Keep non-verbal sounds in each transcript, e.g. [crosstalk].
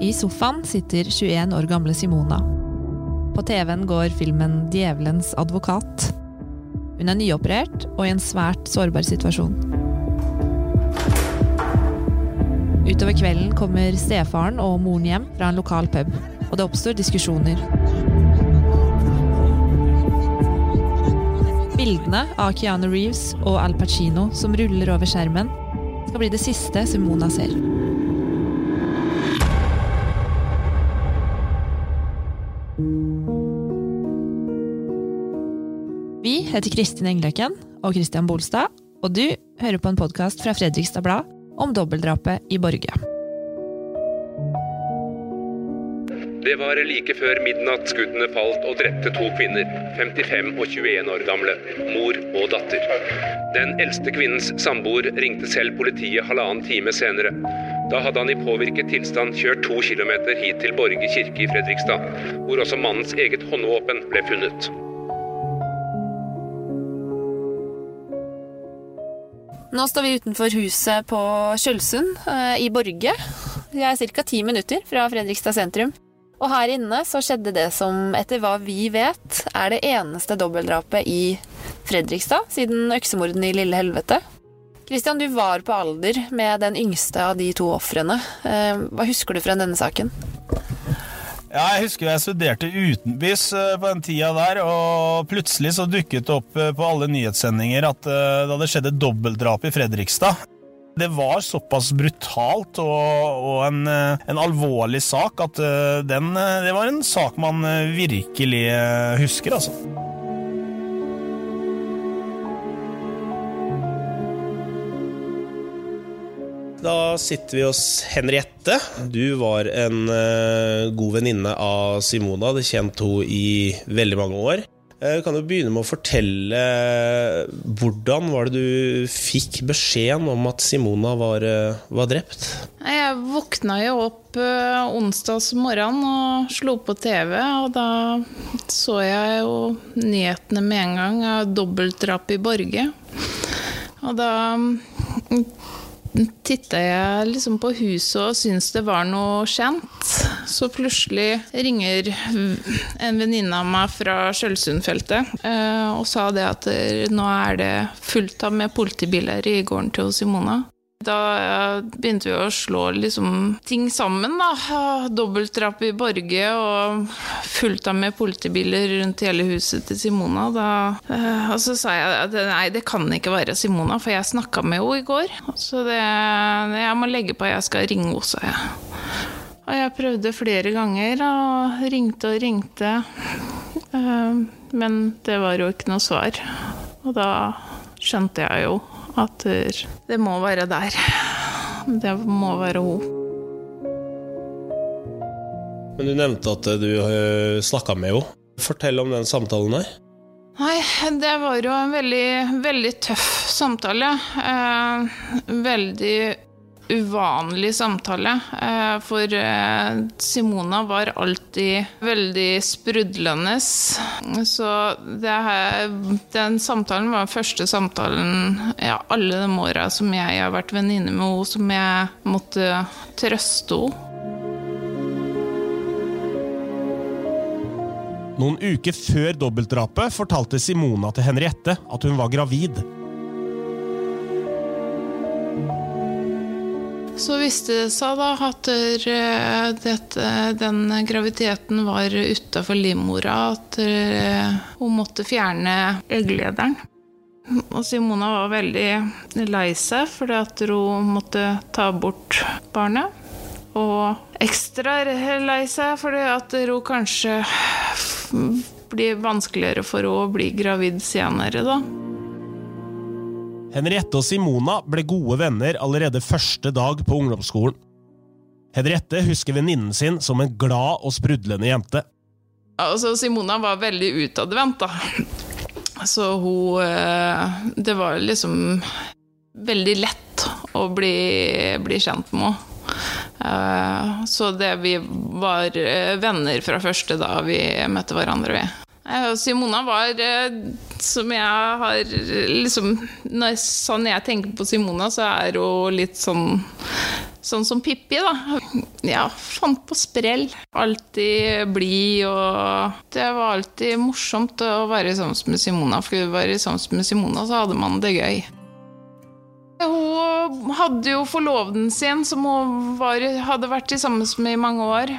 I sofaen sitter 21 år gamle Simona. På TV-en går filmen Djevelens advokat. Hun er nyoperert og i en svært sårbar situasjon. Utover kvelden kommer stefaren og moren hjem fra en lokal pub, og det oppstår diskusjoner. Bildene av Keanu Reeves og Al Pacino som ruller over skjermen, skal bli det siste Simona ser. Vi heter Kristin Engløkken og Christian Bolstad, og du hører på en podkast fra Fredrikstad Blad om dobbeltdrapet i Borge. Det var like før midnatt skuddene falt og drepte to kvinner, 55 og 21 år gamle, mor og datter. Den eldste kvinnens samboer ringte selv politiet halvannen time senere. Da hadde han i påvirket tilstand kjørt to kilometer hit til Borge kirke i Fredrikstad, hvor også mannens eget håndvåpen ble funnet. Nå står vi utenfor huset på Kjølsund eh, i Borge. Vi er ca. ti minutter fra Fredrikstad sentrum. Og her inne så skjedde det som, etter hva vi vet, er det eneste dobbeltdrapet i Fredrikstad siden øksemordene i Lille Helvete. Kristian, du var på alder med den yngste av de to ofrene. Eh, Hva husker du fra denne saken? Ja, jeg husker jeg studerte utenbys eh, på den tida der, og plutselig så dukket det opp eh, på alle nyhetssendinger at eh, det hadde skjedd et dobbeltdrap i Fredrikstad. Det var såpass brutalt og, og en, en alvorlig sak at den, det var en sak man virkelig husker, altså. Da sitter vi hos Henriette. Du var en eh, god venninne av Simona. Hadde kjente henne i veldig mange år. Eh, kan du begynne med å fortelle hvordan var det du fikk beskjeden om at Simona var, eh, var drept? Jeg våkna jo opp eh, onsdags morgen og slo på TV, og da så jeg jo nyhetene med en gang av dobbeltdrap i Borge. Og da mm, titta jeg liksom på huset og syntes det var noe kjent. Så plutselig ringer en venninne av meg fra Sjølsundfeltet eh, og sa det at eh, nå er det fullt av med politibiler i gården til Simona. Da eh, begynte vi å slå liksom ting sammen, da. Dobbeltdrap i Borge og fullt av med politibiler rundt hele huset til Simona. Da, eh, og så sa jeg at nei, det kan ikke være Simona, for jeg snakka med henne i går. Så det, jeg må legge på, jeg skal ringe henne, sa jeg. Og jeg prøvde flere ganger og ringte og ringte. Eh, Men det var jo ikke noe svar. Og da skjønte jeg jo at det må være der. Det må være hun. Men du nevnte at du snakka med henne. Fortell om den samtalen der. Nei, det var jo en veldig, veldig tøff samtale. Eh, veldig uvanlig samtale. Eh, for eh, Simona var alltid veldig sprudlende. Så her, den samtalen var den første samtalen ja, alle de åra som jeg har vært venninne med henne, som jeg måtte trøste henne. Noen uker før dobbeltdrapet fortalte Simona til Henriette at hun var gravid. Så viste det seg da at eh, dette, den graviditeten var utafor livmora, at eh, hun måtte fjerne egglederen. Og Simona var veldig lei seg fordi at hun måtte ta bort barnet. Og ekstra lei seg fordi at hun kanskje blir vanskeligere for henne å bli gravid senere, da. Henriette og Simona ble gode venner allerede første dag på ungdomsskolen. Henriette husker venninnen sin som en glad og sprudlende jente. Altså, Simona var veldig utadvendt, da. Så hun eh, Det var liksom veldig lett å bli, bli kjent med henne. Eh, Så det vi var eh, venner fra første da vi møtte hverandre, Simona var, eh, som jeg har liksom når, Sånn jeg tenker på Simona, så er hun litt sånn Sånn som Pippi, da. Ja, fant på sprell. Alltid blid og Det var alltid morsomt å være sammen med Simona. For å være sammen med Simona, så hadde man det gøy. Hun hadde jo forloveden sin, som hun var, hadde vært sammen med i mange år.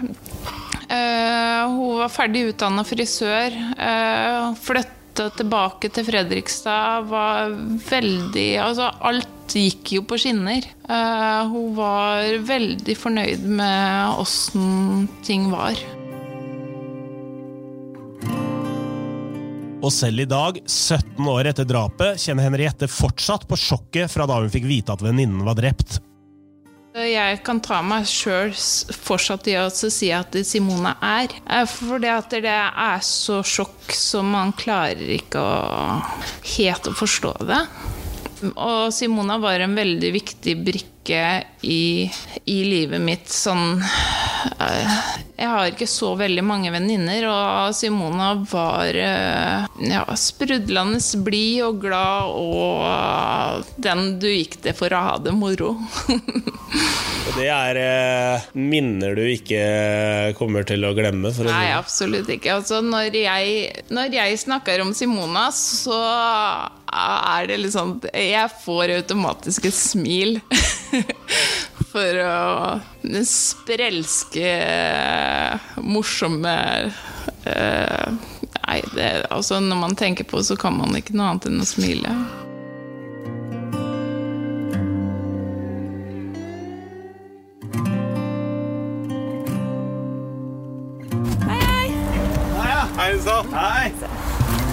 Uh, hun var ferdig utdanna frisør. Uh, flytta tilbake til Fredrikstad. Var veldig Altså, alt gikk jo på skinner. Uh, hun var veldig fornøyd med åssen ting var. Og selv i dag, 17 år etter drapet, kjenner Henriette fortsatt på sjokket fra da hun fikk vite at venninnen var drept. Jeg kan ta meg sjøl fortsatt i å si at Simona er. For det er så sjokk så man klarer ikke å helt å forstå det. Og Simona var en veldig viktig brikke i, i livet mitt sånn eh, Jeg har ikke så veldig mange venninner, og Simona var eh, ja, sprudlende blid og glad og den du gikk til for å ha det moro. [laughs] Det er eh, minner du ikke kommer til å glemme? For Nei, absolutt ikke. Altså, når jeg, når jeg snakker om Simona, så er det litt sånn Jeg får automatisk et smil. [laughs] For å sprelske, morsomme uh, Nei, det, altså når man tenker på så kan man ikke noe annet enn å smile. Hei sann. Hei.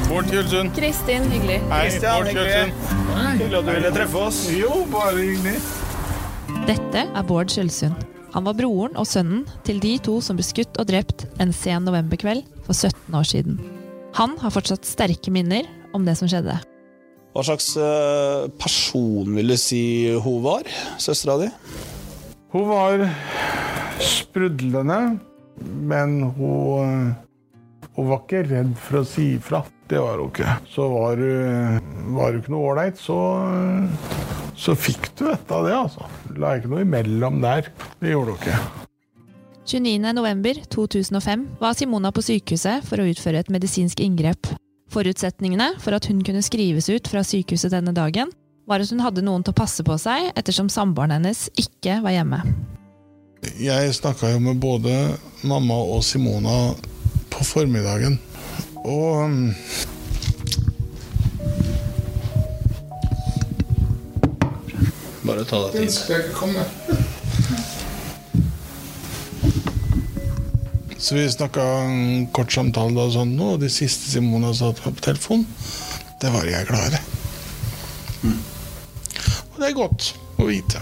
Bård Kjølsund. Kristin, hyggelig. Hei, Bård Kjølsund. Hyggelig at du ville treffe oss. Jo, bare hyggelig. Dette er Bård Kjølsund. Han var broren og sønnen til de to som ble skutt og drept en sen novemberkveld for 17 år siden. Han har fortsatt sterke minner om det som skjedde. Hva slags eh, person vil du si hun var, søstera di? Hun var sprudlende, men hun, hun var ikke redd for å si ifra. Det var hun ikke. Så var hun, var du ikke noe ålreit, så, så fikk du et av det, altså. La ikke noe imellom der. Det gjorde du ikke. 29.11.2005 var Simona på sykehuset for å utføre et medisinsk inngrep. Forutsetningene for at hun kunne skrives ut fra sykehuset denne dagen, var at hun hadde noen til å passe på seg ettersom samboeren hennes ikke var hjemme. Jeg snakka jo med både mamma og Simona på formiddagen. Og Bare ta deg tid. skal ikke komme. Så vi snakka en kort samtale da sånn nå, og det siste Simona sa til meg på telefon, det var 'jeg er Mm. Og det er godt å vite.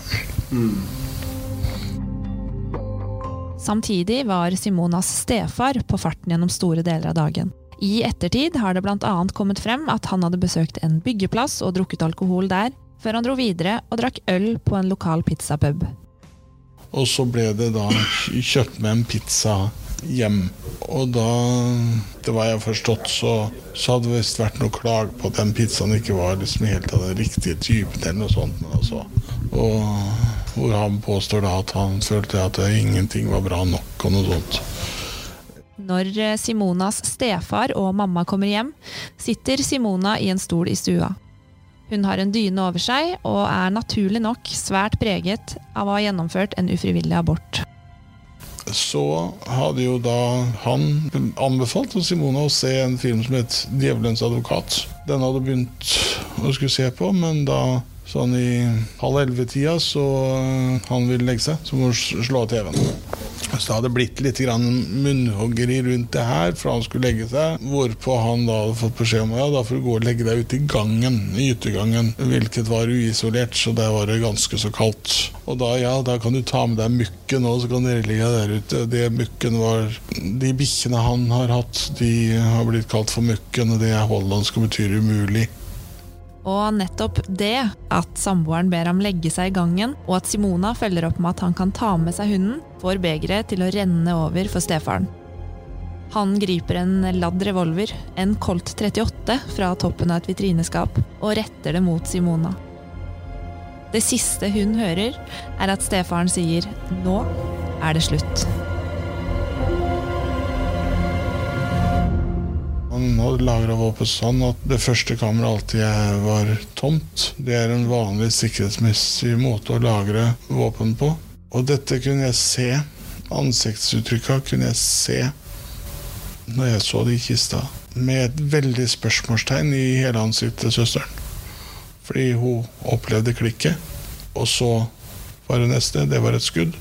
Samtidig var Simonas stefar på farten gjennom store deler av dagen. I ettertid har det bl.a. kommet frem at han hadde besøkt en byggeplass og drukket alkohol der, før han dro videre og drakk øl på en lokal pizzapub. Og så ble det da kjøpt med en pizza hjem. Og da, det var jeg forstått, så, så hadde det visst vært noe klag på at den pizzaen ikke var liksom helt av den riktige typen eller noe sånt. Men altså. Og hvor han påstår da at han følte at ingenting var bra nok og noe sånt. Når eh, Simonas stefar og mamma kommer hjem, sitter Simona i en stol i stua. Hun har en dyne over seg og er naturlig nok svært preget av å ha gjennomført en ufrivillig abort. Så hadde jo da han anbefalt Simona å se en film som het 'Djevelens advokat'. Den hadde begynt å skulle se på, men da sånn i halv elleve-tida så øh, han ville legge seg, så må hun slå av TV-en. Så det hadde blitt litt munnhoggeri rundt det her, for han skulle legge seg. Hvorpå han da hadde fått beskjed om ja, da får du gå og legge deg ute i gangen, i yttergangen. Hvilket var uisolert, så der var det ganske så kaldt. Og da ja, da kan du ta med deg mukken òg, så kan dere ligge der ute. Det mukken var De bikkjene han har hatt, de har blitt kalt for mukken, og det er hollandsk og betyr umulig. Og nettopp det, at samboeren ber ham legge seg i gangen, og at Simona følger opp med at han kan ta med seg hunden, får begeret til å renne over for stefaren. Han griper en ladd revolver, en Colt 38, fra toppen av et vitrineskap, og retter det mot Simona. Det siste hun hører, er at stefaren sier 'nå er det slutt'. Hadde lagra våpen sånn at det første kammeret alltid var tomt. Det er en vanlig sikkerhetsmessig måte å lagre våpen på. Og dette kunne jeg se. Ansiktsuttrykka kunne jeg se når jeg så det i kista. Med et veldig spørsmålstegn i hele ansiktet til søsteren. Fordi hun opplevde klikket. Og så var det neste. Det var et skudd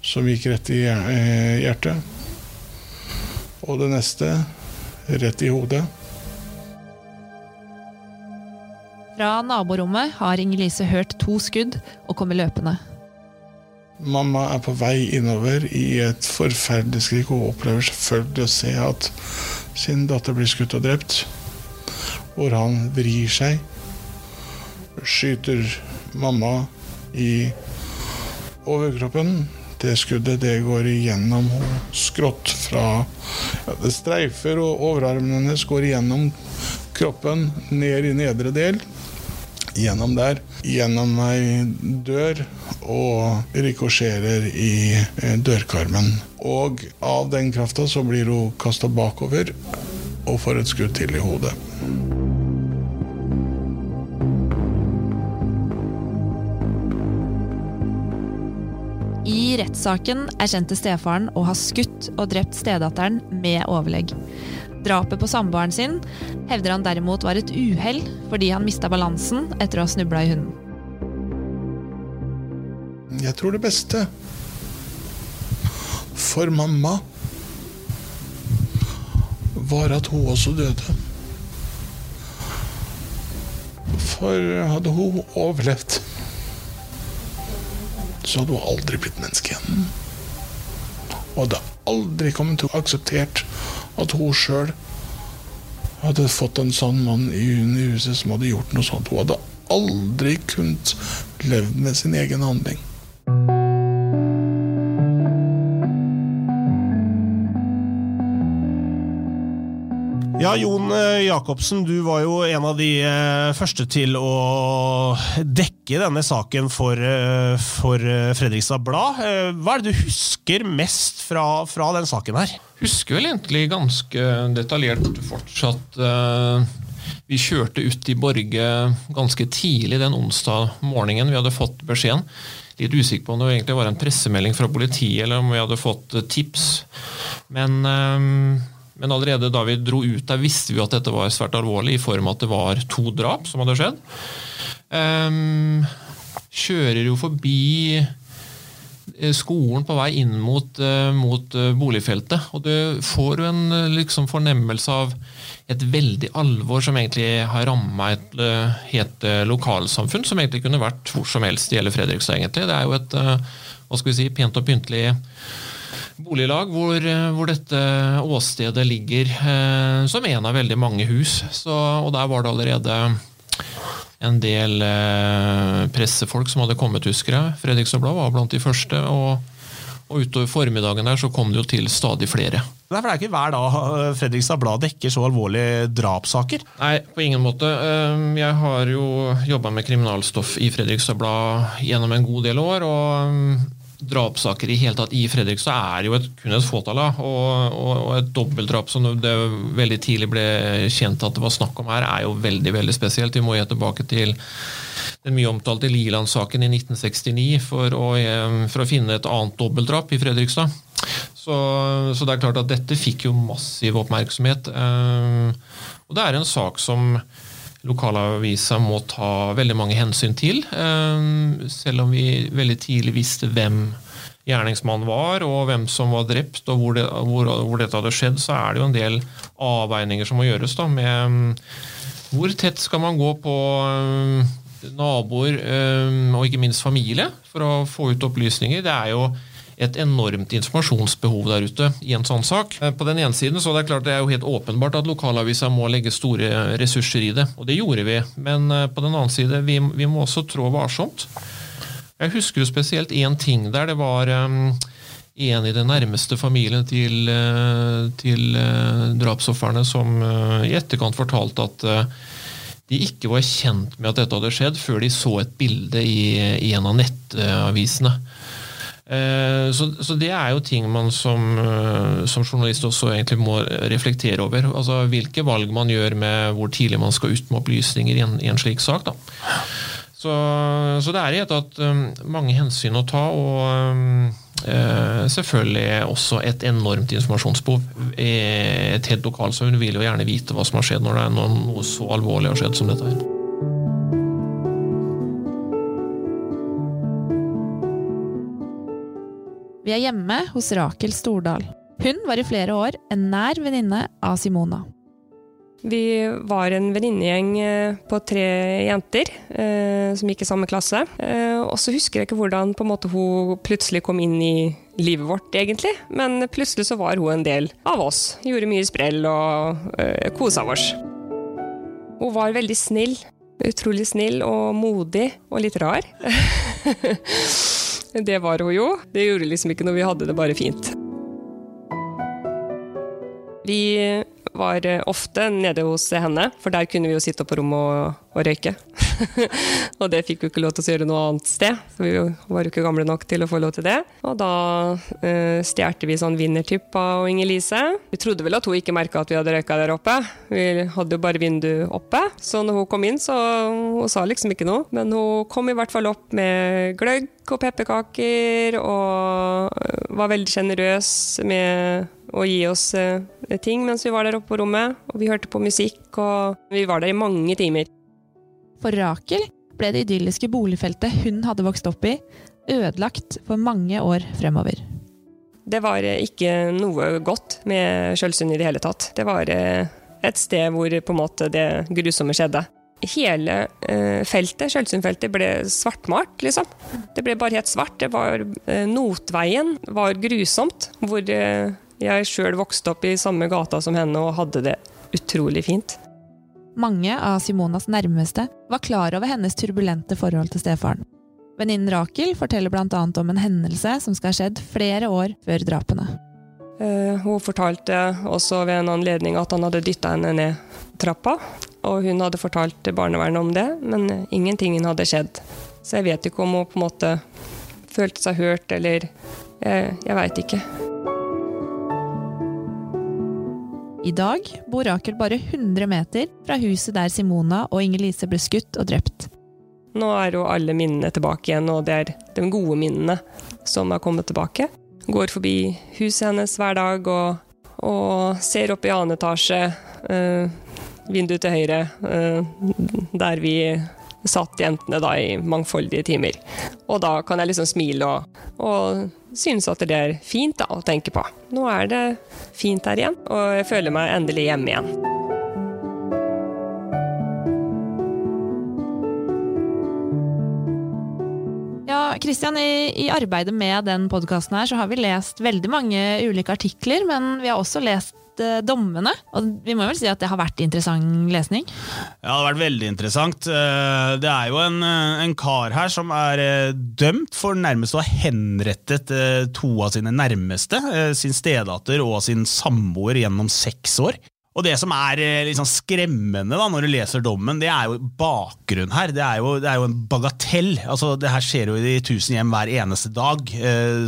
som gikk rett i hjertet. Og det neste rett i hodet. Fra naborommet har Inger-Lise hørt to skudd og kommer løpende. Mamma er på vei innover i et forferdelig skrik. Hun opplever selvfølgelig å se at sin datter blir skutt og drept. Hvor han vrir seg, skyter mamma i overkroppen. Det skuddet det går igjennom skrått fra ja, Det streifer, og overarmen hennes går igjennom kroppen, ned i nedre del. Gjennom der. Gjennom ei dør og rikosjerer i eh, dørkarmen. Og av den krafta så blir hun kasta bakover og får et skudd til i hodet. I rettssaken erkjente stefaren å ha skutt og drept stedatteren med overlegg. Drapet på samboeren sin hevder han derimot var et uhell fordi han mista balansen etter å ha snubla i hunden. Jeg tror det beste for mamma var at hun også døde. For hadde hun overlevd så hadde hun aldri blitt menneske igjen. Og hadde aldri kommet til å akseptert at hun sjøl hadde fått en sånn mann i huset som hadde gjort noe sånt. Hun hadde aldri kunnet levd med sin egen handling. Ja, Jon eh, Jacobsen, du var jo en av de eh, første til å dekke denne saken for, eh, for Fredrikstad Blad. Hva er det du husker mest fra, fra den saken her? Husker vel egentlig ganske detaljert fortsatt. Vi kjørte ut i Borge ganske tidlig den onsdag morgenen vi hadde fått beskjeden. Litt usikker på om det egentlig var en pressemelding fra politiet, eller om vi hadde fått tips. Men men allerede da vi dro ut der, visste vi at dette var svært alvorlig, i form av at det var to drap som hadde skjedd. Um, kjører jo forbi eh, skolen på vei inn mot, uh, mot uh, boligfeltet. Og du får jo en liksom, fornemmelse av et veldig alvor som egentlig har ramma et helt lokalsamfunn, som egentlig kunne vært hvor som helst i hele Fredrikstad, egentlig. Det er jo et hva skal vi si, pent og pyntelig boliglag hvor, eh, hvor, dette åstedet ligger eh, som en av veldig mange hus. Så, og der var det allerede en del eh, pressefolk som hadde kommet, husker jeg. Fredrikstad Blad var blant de første. og og utover formiddagen der så kom det jo til stadig flere. Nei, for Det er ikke hver dag eh, Fredrikstad Blad dekker så alvorlige drapssaker? Nei, på ingen måte. Eh, jeg har jo jobba med kriminalstoff i Fredrikstad Blad gjennom en god del år. og drapssaker i hele tatt i Fredrikstad er jo et, kun et fåtall. Og, og, og, et dobbeltdrap som det veldig tidlig ble kjent at det var snakk om her, er jo veldig veldig spesielt. Vi må gjøre tilbake til den mye omtalte Liland-saken i 1969 for å, eh, for å, finne et annet dobbeltdrap i Fredrikstad. Så, så, det er klart at dette fikk jo massiv oppmerksomhet. Eh, og det er en sak som lokalavisa må ta veldig mange hensyn til. Eh, selv om vi veldig tidlig visste hvem gjerningsmannen var, og hvem som var drept, og hvor, det, hvor, hvor, dette hadde skjedd, så er det jo en del avveininger som må gjøres. da, med mm, Hvor tett skal man gå på mm, naboer og ikke minst familie for å få ut opplysninger? Det er jo et enormt informasjonsbehov der ute i en sånn sak. Eh, på den ene siden så det er klart det er jo helt åpenbart at lokalavisa må legge store ressurser i det, og det gjorde vi. Men eh, på den annen side, vi, vi må også trå varsomt. Jeg husker jo spesielt én ting der. Det var um, en i den nærmeste familien til, til uh, drapsofrene som uh, i etterkant fortalte at uh, de ikke var kjent med at dette hadde skjedd før de så et bilde i, i en av nettavisene. Eh, så, så, det er jo ting man som, eh, som, journalist også egentlig må reflektere over. Altså Hvilke valg man gjør med hvor tidlig man skal ut med opplysninger i en, i en slik sak. da. Så, så, det er i et tatt um, mange hensyn å ta, og eh, selvfølgelig også et enormt informasjonsbehov. Et helt lokalsamfunn vil jo gjerne vite hva som har skjedd når det er noe så alvorlig har skjedd som dette her. Er hjemme hos Rakel Stordal. Hun var i flere år en nær venninne av Simona. Vi var en venninnegjeng eh, på tre jenter eh, som gikk i samme klasse. Eh, og så husker jeg ikke hvordan måte, hun plutselig kom inn i livet vårt, egentlig. Men plutselig så var hun en del av oss. Gjorde mye sprell og eh, kosa oss. Hun var veldig snill. Utrolig snill og modig og litt rar. [laughs] Det var hun jo. Det gjorde liksom ikke noe, vi hadde det bare fint. Var ofte nede hos henne, for der kunne vi jo sitte på rommet og, og røyke. [laughs] og det fikk vi ikke lov til å gjøre noe annet sted, for vi var jo ikke gamle nok til å få lov til det. Og da eh, stjal vi sånn vinnertipp av Inger-Lise. Vi trodde vel at hun ikke merka at vi hadde røyka der oppe. Vi hadde jo bare vinduet oppe, så når hun kom inn, så hun sa liksom ikke noe. Men hun kom i hvert fall opp med gløgg og pepperkaker, og var veldig sjenerøs med å gi oss uh, ting mens vi var der oppe på rommet. Og vi hørte på musikk, og vi var der i mange timer. For Rakel ble det idylliske boligfeltet hun hadde vokst opp i, ødelagt for mange år fremover. Det var ikke noe godt med Sjølsund i det hele tatt. Det var eh, et sted hvor på en måte det grusomme skjedde. Hele eh, feltet, Sjølsundfeltet, ble svartmalt, liksom. Det ble bare helt svart. Det var eh, Notveien var grusomt, hvor jeg sjøl vokste opp i samme gata som henne og hadde det utrolig fint. Mange av Simonas nærmeste var klar over hennes turbulente forhold til stefaren. Venninnen Rakel forteller bl.a. om en hendelse som skal ha skjedd flere år før drapene. Uh, hun fortalte også ved en anledning at han hadde dytta henne ned trappa. Og hun hadde fortalt barnevernet om det, men ingenting hadde skjedd. Så jeg vet ikke om hun på en måte følte seg hørt, eller Jeg, jeg veit ikke. I dag bor Rakel bare 100 meter fra huset der Simona og Inger-Lise ble skutt og drept. Nå er jo alle minnene tilbake igjen, og det er de gode minnene som har kommet tilbake. Går forbi huset hennes hver dag og, og ser opp i annen etasje, Øh, vinduet til høyre, øh, der vi satt jentene da i mangfoldige timer. Og da kan jeg liksom smile og, og synes at det er fint da, å tenke på. Nå er det fint her igjen, og jeg føler meg endelig hjemme igjen. Ja, Kristian, i, i, arbeidet med den podkasten her så har vi lest veldig mange ulike artikler, men vi har også lest uh, dommene. Og vi må vel si at det har vært interessant lesning? Ja, det har vært veldig interessant. Uh, det er jo en, uh, en kar her som er dømt for nærmest å ha henrettet to av sine nærmeste, sin stedatter og sin samboer, gjennom seks år. Og det som er liksom skremmende da, når du leser dommen, det er jo bakgrunnen her. Det er jo, det er jo en bagatell. Altså, det her skjer jo i tusen hjem hver eneste dag.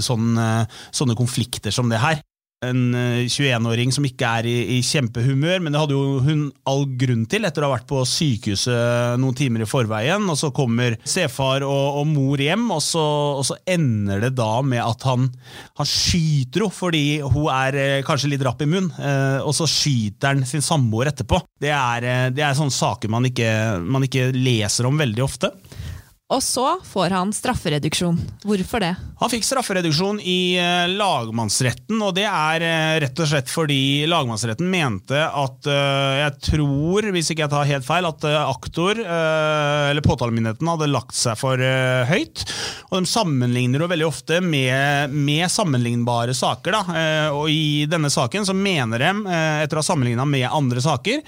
Sånne, sånne konflikter som det her en 21-åring eh, som ikke er i, i, kjempehumør, men det hadde jo hun all grunn til etter å ha vært på sykehuset noen timer i forveien. og Så kommer stefar og, og, mor hjem, og så, og så, ender det da med at han, han skyter henne fordi hun er eh, kanskje litt rapp i munnen, eh, og så skyter han sin samboer etterpå. Det er, det er sånne saker man ikke, man ikke leser om veldig ofte. Og så får han straffereduksjon. Hvorfor det? Han fikk straffereduksjon i eh, lagmannsretten, og det er eh, rett og slett fordi lagmannsretten mente at eh, Jeg tror, hvis ikke jeg tar helt feil, at aktor, eller påtalemyndigheten, hadde lagt seg for høyt. Og de sammenligner jo veldig ofte med, med sammenlignbare saker. Da. Og i denne saken så mener de, etter å ha sammenligna med andre saker,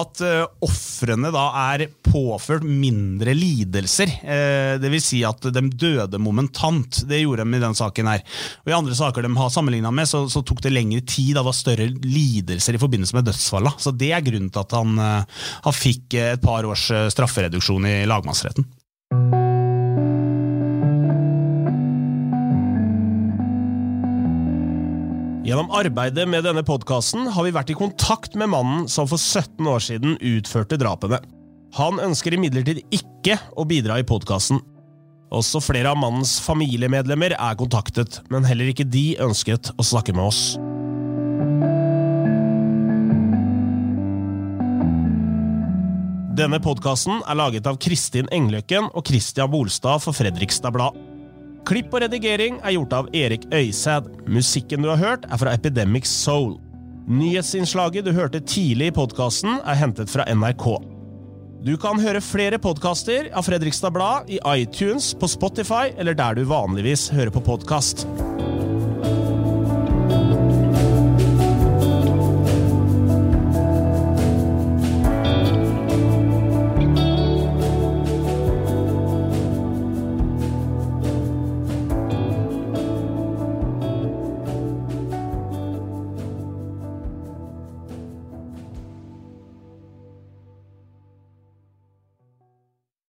at ofrene da er påført mindre lidelser Eh, det vil si at de døde momentant. Det gjorde de i den saken her. Og I andre saker de har sammenligna med, så, så, tok det lengre tid. Det var større lidelser i forbindelse med dødsfallet. Så det er grunnen til at han, eh, han fikk et par års straffereduksjon i lagmannsretten. Gjennom arbeidet med denne podkasten har vi vært i kontakt med mannen som for 17 år siden utførte drapene. Han ønsker imidlertid ikke å bidra i podkasten. Også flere av mannens familiemedlemmer er kontaktet, men heller ikke de ønsket å snakke med oss. Denne podkasten er laget av Kristin Engløkken og Christian Bolstad for Fredrikstad Blad. Klipp og redigering er gjort av Erik Øysæd. Musikken du har hørt, er fra Epidemic Soul. Nyhetsinnslaget du hørte tidlig i podkasten, er hentet fra NRK. Du kan høre flere podkaster av Fredrikstad Blad i iTunes, på Spotify eller der du vanligvis hører på podkast.